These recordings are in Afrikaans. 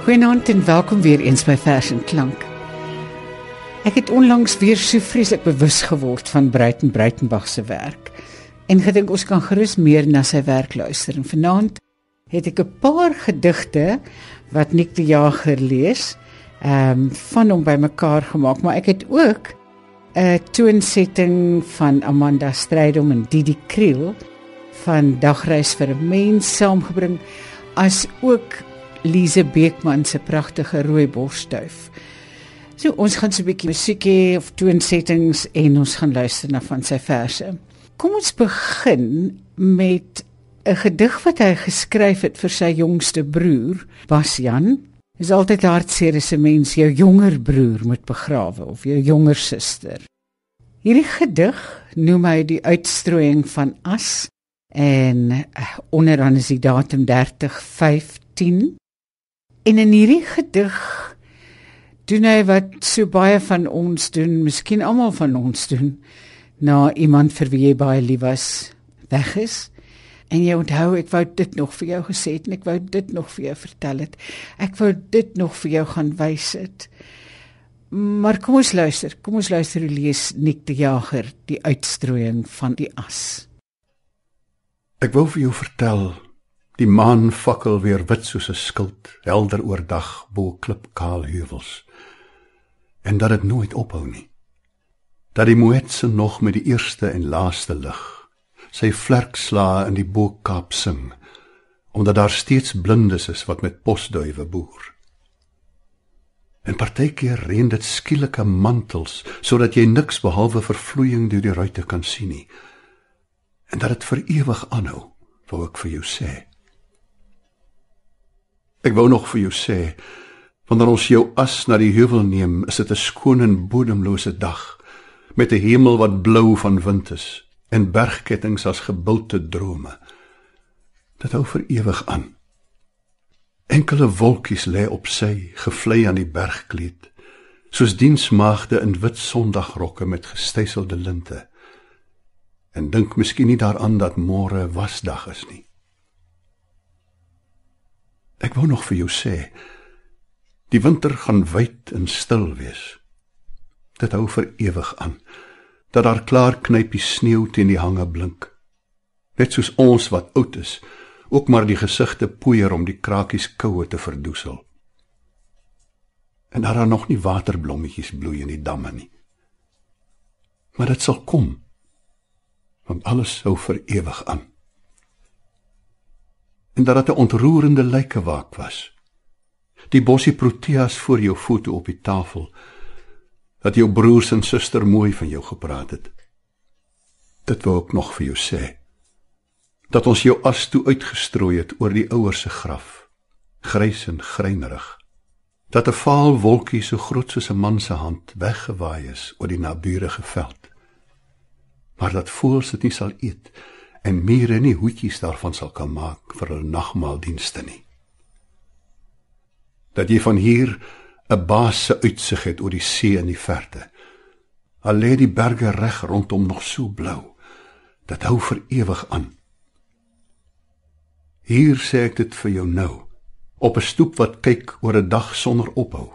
Goeienaand en welkom weer eens by Vers en Klank. Ek het onlangs weer so vreeslik bewus geword van Bruiten Bruitenberg se werk en gedink ons kan gerus meer na sy werk luister. En vanaand het ek 'n paar gedigte wat Nick die Jager lees, ehm um, van hom bymekaar gemaak, maar ek het ook 'n toonsetting van Amanda Strydom en Didi Kriel van Dagreis vir 'n mens saamgebring as ook Lise Beekman se pragtige rooi borsduif. So ons gaan so 'n bietjie musiek hê of toonsettings en ons gaan luister na van sy verse. Kom ons begin met 'n gedig wat hy geskryf het vir sy jongste broer, Basjan. Is altyd hartseer as 'n mens jou jonger broer moet begrawe of jou jonger suster. Hierdie gedig noem hy die uitstrooiing van as en uh, onderaan is die datum 30/5/10 En in hierdie gedig doen hy wat so baie van ons doen, miskien almal van ons doen, na iemand vir wie jy baie lief was, weg is. En jy onthou ek wou dit nog vir jou gesê het en ek wou dit nog vir jou vertel het. Ek wou dit nog vir jou gaan wys het. Maar kom ons luister. Kom ons luister hoe lees Nik die Jager die uitstrooiing van die as. Ek wou vir jou vertel Die maan fakkel weer wit soos 'n skild, helder oordag bo klipkaal heuwels. En dat dit nooit ophou nie. Dat die moetse nog met die eerste en laaste lig sy vlerkslaa in die Boekkaap sing, omdat daar steeds blindes is wat met posduwe boer. En partykeer reën dit skielike mantels sodat jy niks behalwe vervloeiing deur die ruitte kan sien nie. En dat dit vir ewig aanhou, wou ek vir jou sê. Ek wou nog vir jou sê, wanneer ons jou as na die heuwel neem, is dit 'n skoon en bodemlose dag met 'n hemel wat blou van wind is en bergkettinge as gebulte drome. Dit hou vir ewig aan. Enkele wolkies lê op sy, gevlei aan die bergkleed, soos diensmaagde in wit sondagrokke met gestyselde linte. En dink miskien nie daaraan dat môre wasdag is nie. Ek wou nog vir jou sê die winter gaan wyd en stil wees. Dit hou vir ewig aan dat daar klaar knypie sneeu teen die hange blink. Net soos ons wat oud is, ook maar die gesigte poeier om die krakies koue te verdoesel. En daar is nog nie waterblommetjies bloei in die damme nie. Maar dit sal kom. Want alles hou vir ewig aan en dat dit 'n ontroerende lykewaak was. Die bossie proteas voor jou voete op die tafel. Dat jou broers en suster mooi van jou gepraat het. Dit wou ek nog vir jou sê. Dat ons jou as toe uitgestrooi het oor die ouers se graf, grys en greinerig. Dat 'n vaal wolkie so groot soos 'n man se hand weggewaai is oor die naburige veld. Maar dat voels dit nie sal eet nie en mure nie hoetjies daarvan sal kan maak vir hulle nagmaaldienste nie. Dat jy van hier 'n basse uitsig het oor die see in die verte. Al lê die berge reg rondom nog so blou. Dit hou vir ewig aan. Hier sê ek dit vir jou nou, op 'n stoep wat kyk oor 'n dag sonder ophou.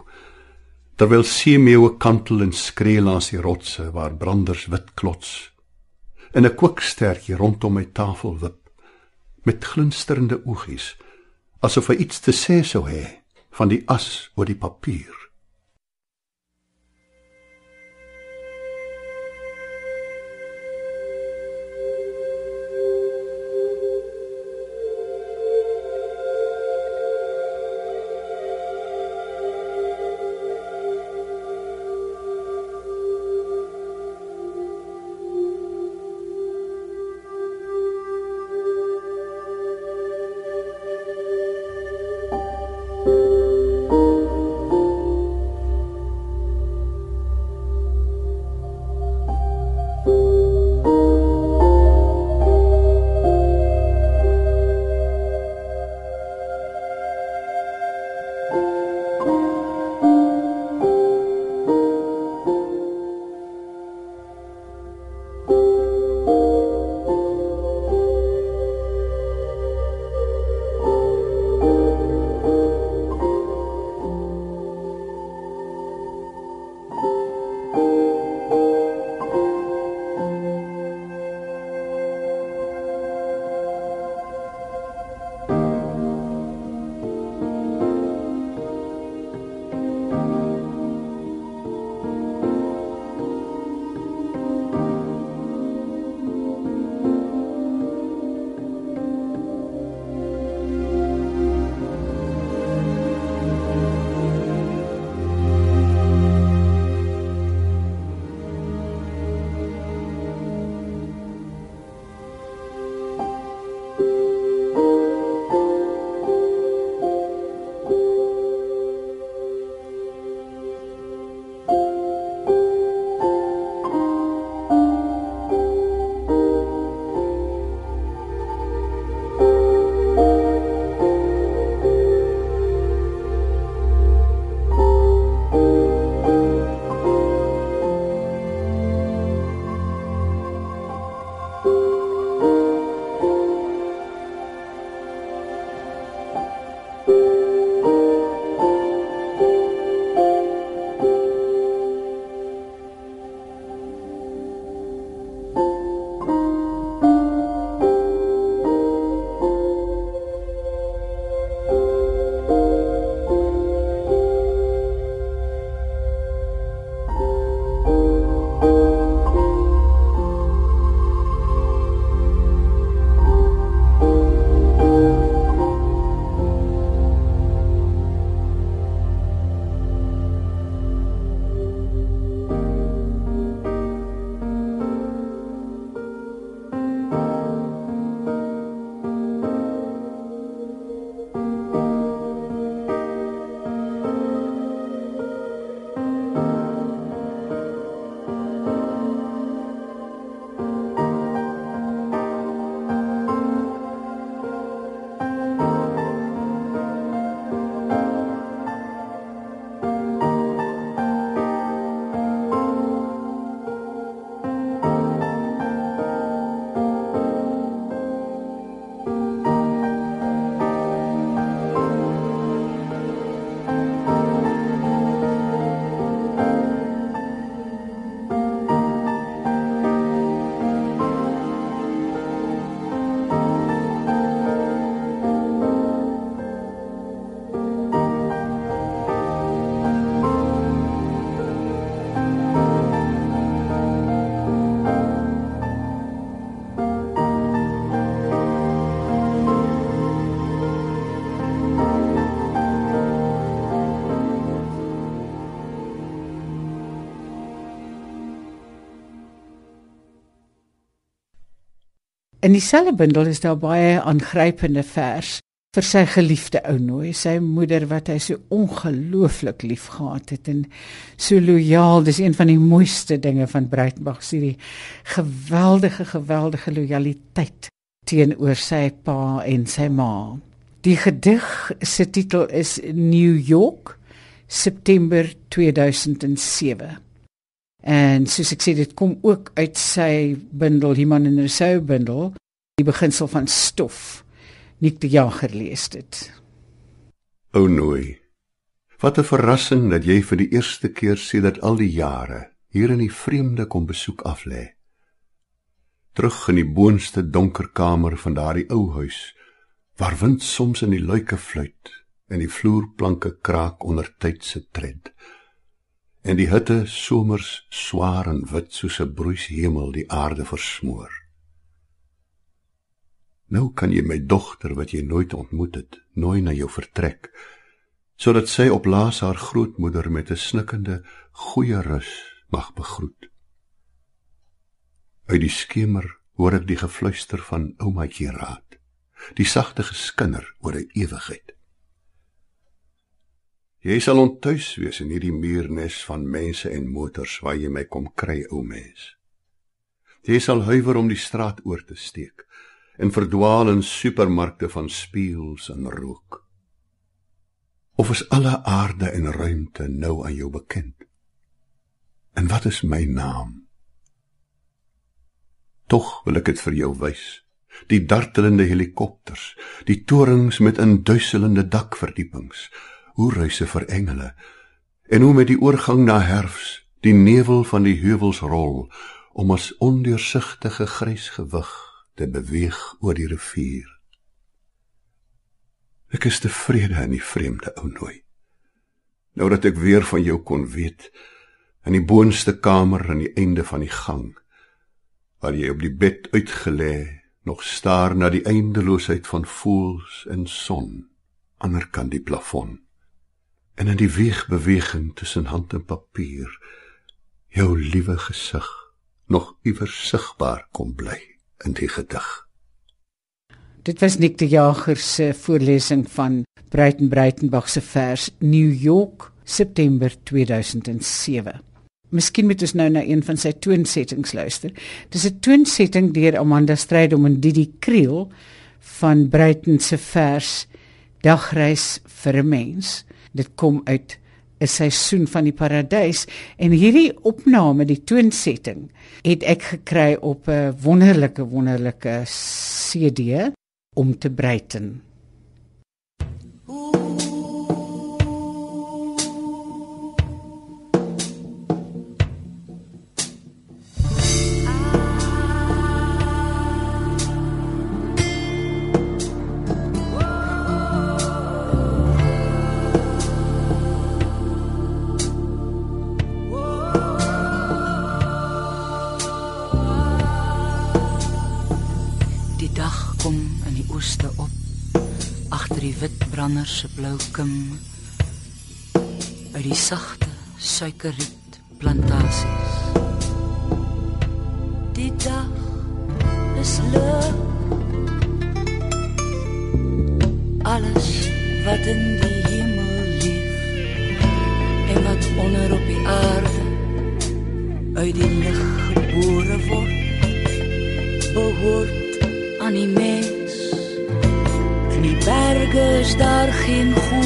Terwyl seemeeue kantel en skree langs die rotse waar branders wit klots in 'n kwikstertjie rondom my tafel wip met glinsterende oogies asof hy iets te sê sou hê van die as oor die papier In dieselfde bundel is daar baie aangrypende vers vir sy geliefde ou nooi, sy moeder wat hy so ongelooflik liefgehad het en so lojaal. Dis een van die mooiste dinge van Breitenberg, sy die geweldige geweldige lojaliteit teenoor sy pa en sy ma. Die gedig se titel is New York, September 2007. En soos ek sê dit kom ook uit sy bundel Human and Rousseau bundel, die beginsel van stof. Nik die Jager lees dit. O nooi. Wat 'n verrassing dat jy vir die eerste keer sedert al die jare hier in die vreemde kom besoek af lê. Terug in die boonste donker kamer van daardie ou huis waar wind soms in die luike fluit en die vloerplanke kraak onder tyd se tred. En die hitte somers swaar en wit soos 'n broeishemel die aarde versmoor. Nou kan jy my dogter wat jy nooit ontmoet het, nooi na jou vertrek, sodat sy op laas haar grootmoeder met 'n snikkende goeie rus mag begroet. Uit die skemer hoor ek die gefluister van oumaatjie raad, die sagte geskinder oor 'n ewigheid. Jy sal ontuis wees in hierdie muurnes van mense en motors waar jy my kom kry, ou mens. Jy sal huiwer om die straat oor te steek en verdwaal in supermarkte van spieëls en rook. Of is alle aarde en ruimte nou aan jou bekend? En wat is my naam? Tog wil ek dit vir jou wys. Die dartelende helikopters, die torings met induiselende dakverdiepings, hoe reise vir engele en hoe met die oorgang na herfs die nevel van die heuwels rol om as ondeursigtige grys gewig te beweeg oor die rivier. Ek is tevrede in die vreemde ou nooi. Nou dat ek weer van jou kon weet in die boonste kamer aan die einde van die gang waar jy op die bed uitgelê nog staar na die eindeloosheid van voels en son ander kant die plafon en in die weegbeweging tussen hand en papier jou liewe gesig nog iewers sigbaar kom bly in die gedig. Dit was Nick de Jager se voorlesing van Breiten Breitenbach se vers New York September 2007. Miskien moet ons nou na een van sy toonsettings luister. Dis 'n toonsetting deur Amanda Strydom en Didi Kriel van Breiten se vers Dagreis vir 'n mens. Dit kom uit 'n seisoen van die paradys en hierdie opname die toonsetting het ek gekry op 'n wonderlike wonderlike CD om te breiten. Brander se blou kim uit die sagte suikerriet plantasies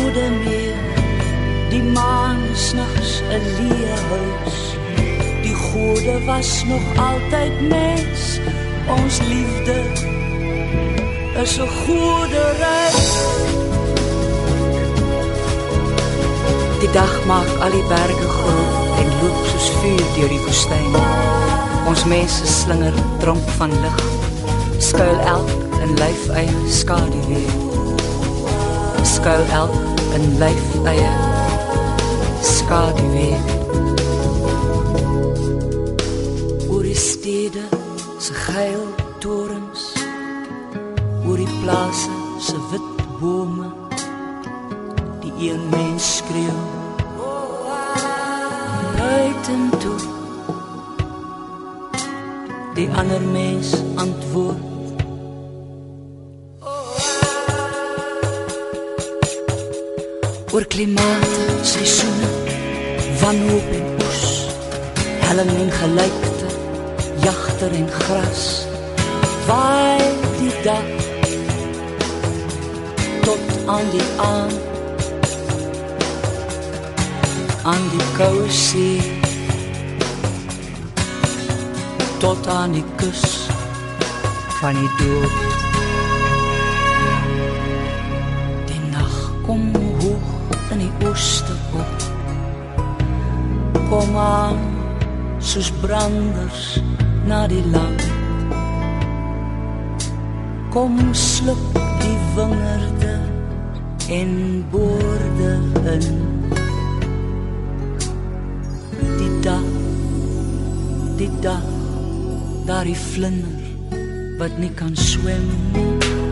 goede meer. Die maan snags 'n leë huis die goede was nog altyd mens ons liefde is 'n goeie reis. Die dag maak al die berge groot en loop soos vuur deur die woestyn. Ons mense slinger dronk van lig skuil elk in lyf eie skadu skuil elk in lyf eie skaduwee. Oor die stede se geil torens oor die plase se wit bome die een mens skreeu. Buiten toe die ander mens antwoord oor klimate, seisoene, wanhoop en oes, helling en gelykte, jagter en gras. Waai die dag tot aan die aand aan die koue see. Tot aan die kus van die dood. Die nag kom hoog in die ooste op kom aan soos branders na die land kom sluk die wingerde en boorde in die dag daar die vlinder wat nie kan swem nie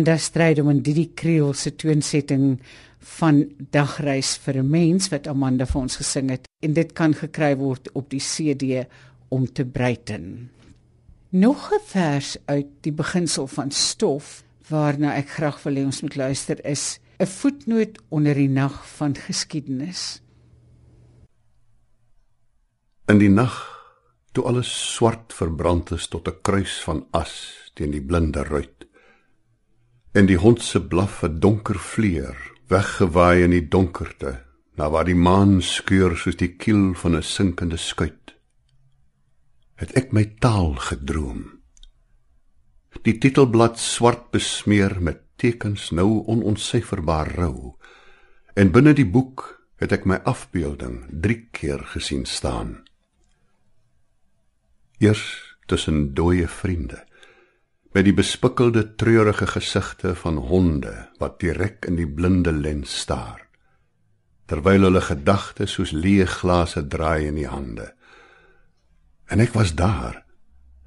Amanda stryd om in Didi Kriel se toonsetting van Dagreis vir 'n mens wat Amanda vir ons gesing het en dit kan gekry word op die CD om te breiten. Nog 'n vers uit die beginsel van stof waarna ek graag wil hê ons moet luister is 'n voetnoot onder die nag van geskiedenis. In die nag toe alles swart verbrand is tot 'n kruis van as teen die blinde ruit en die hond se blaf 'n donker vleuer weggewaai in die donkerte na waar die maan skeur soos die kiel van 'n sinkende skuit. Het ek my taal gedroom? Die titelblad swart besmeer met tekens nou onontsyferbaar rou. En binne die boek het ek my afbeelding 3 keer gesien staan. Eers tussen dooie vriende met die bespikkelde treurige gesigte van honde wat direk in die blinde lens staar. Terwyl hulle gedagtes soos leë glase draai in die hande. En ek was daar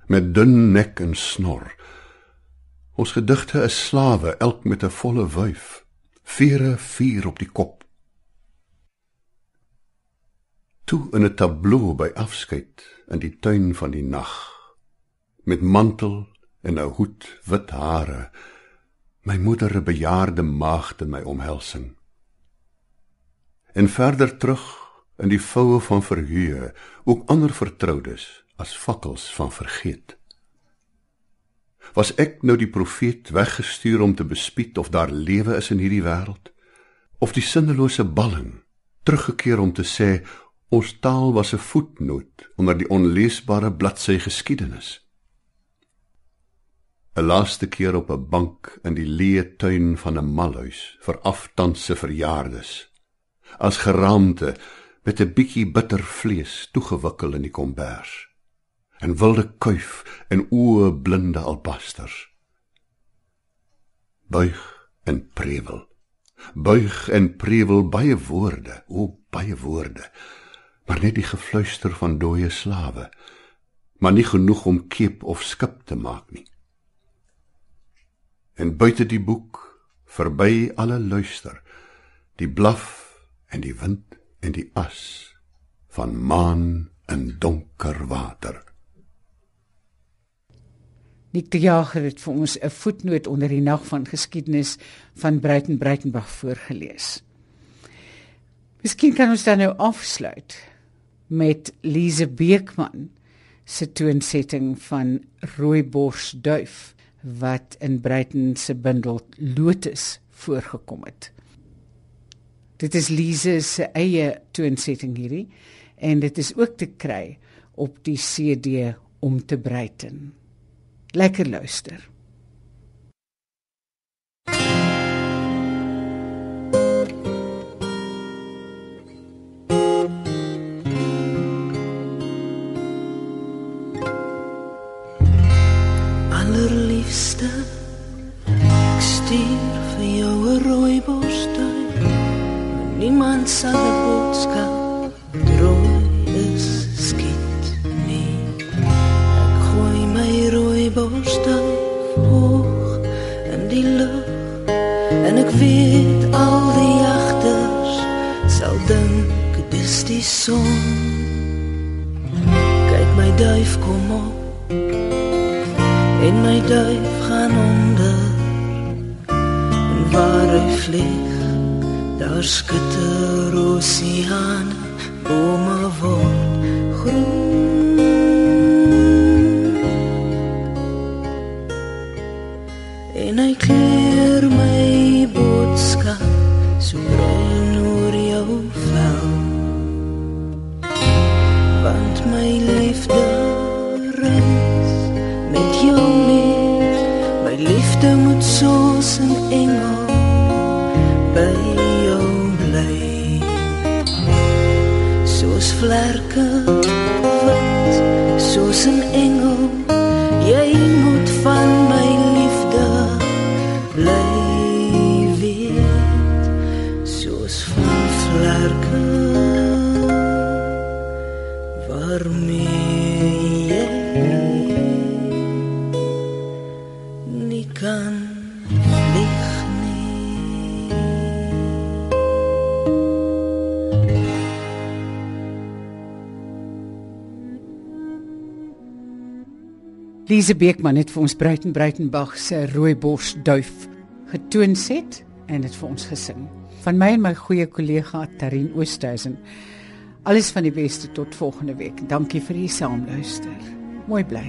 met dun nek en snor. Ons gedigte is slawe elk met 'n volle wyf. Vere vuur op die kop. Toe in 'n tableau by afskeid in die tuin van die nag met mantel en 'n hoed wit hare my moeder 'n bejaarde maagd in my omhelsing. En verder terug in die voue van verheue ook ander vertroudes as fakkels van vergeet. Was ek nou die profeet weggestuur om te bespied of daar lewe is in hierdie wêreld of die sinnelose balling teruggekeer om te sê ons taal was 'n voetnoot onder die onleesbare bladsy geskiedenis 'n laaste keer op 'n bank in die leë tuin van 'n malhuis vir aftanse verjaardes. As geraamte met 'n bietjie bitter vlees toegewikkel in die kombers. En wilde kuif en oë blinde albasters. Buig en prewel buig en prewel baie woorde o baie woorde. Maar net die gefluister van dooie slawe. Maar nie genoeg om keep of skip te maak nie en buite die boek verby alle luister die blaf en die wind en die as van maan in donker water Nick de Jager het vir ons 'n voetnoot onder die nag van geskiedenis van Breiten Breitenberg voorgeles. Miskien kan ons dan nou afsluit met Lise Beekman se toonsetting van Rooibors duif wat in Breiten se bundel Lotus voorgekom het. Dit is Lise se eie toonsetting hierdie en dit is ook te kry op die CD om te Breiten. Lekker luister. Niemand sal 'n boodskap drooi is skiet nie. Ek gooi my rooi borstel hoog in die lug en ek weet al die jagters sal dink dis die son. Kyk my duif kom op en my duif gaan onder hy vlieg Daar skitter oseaan, bome word groen. flarken. Lise Beekman het vir ons Bruiten Bruitenbach se Rooibos duif getoon set en dit vir ons gesing. Van my en my goeie kollega Tarin Oosthuizen. Alles van die beste tot volgende week. Dankie vir die saamluister. Mooi bly.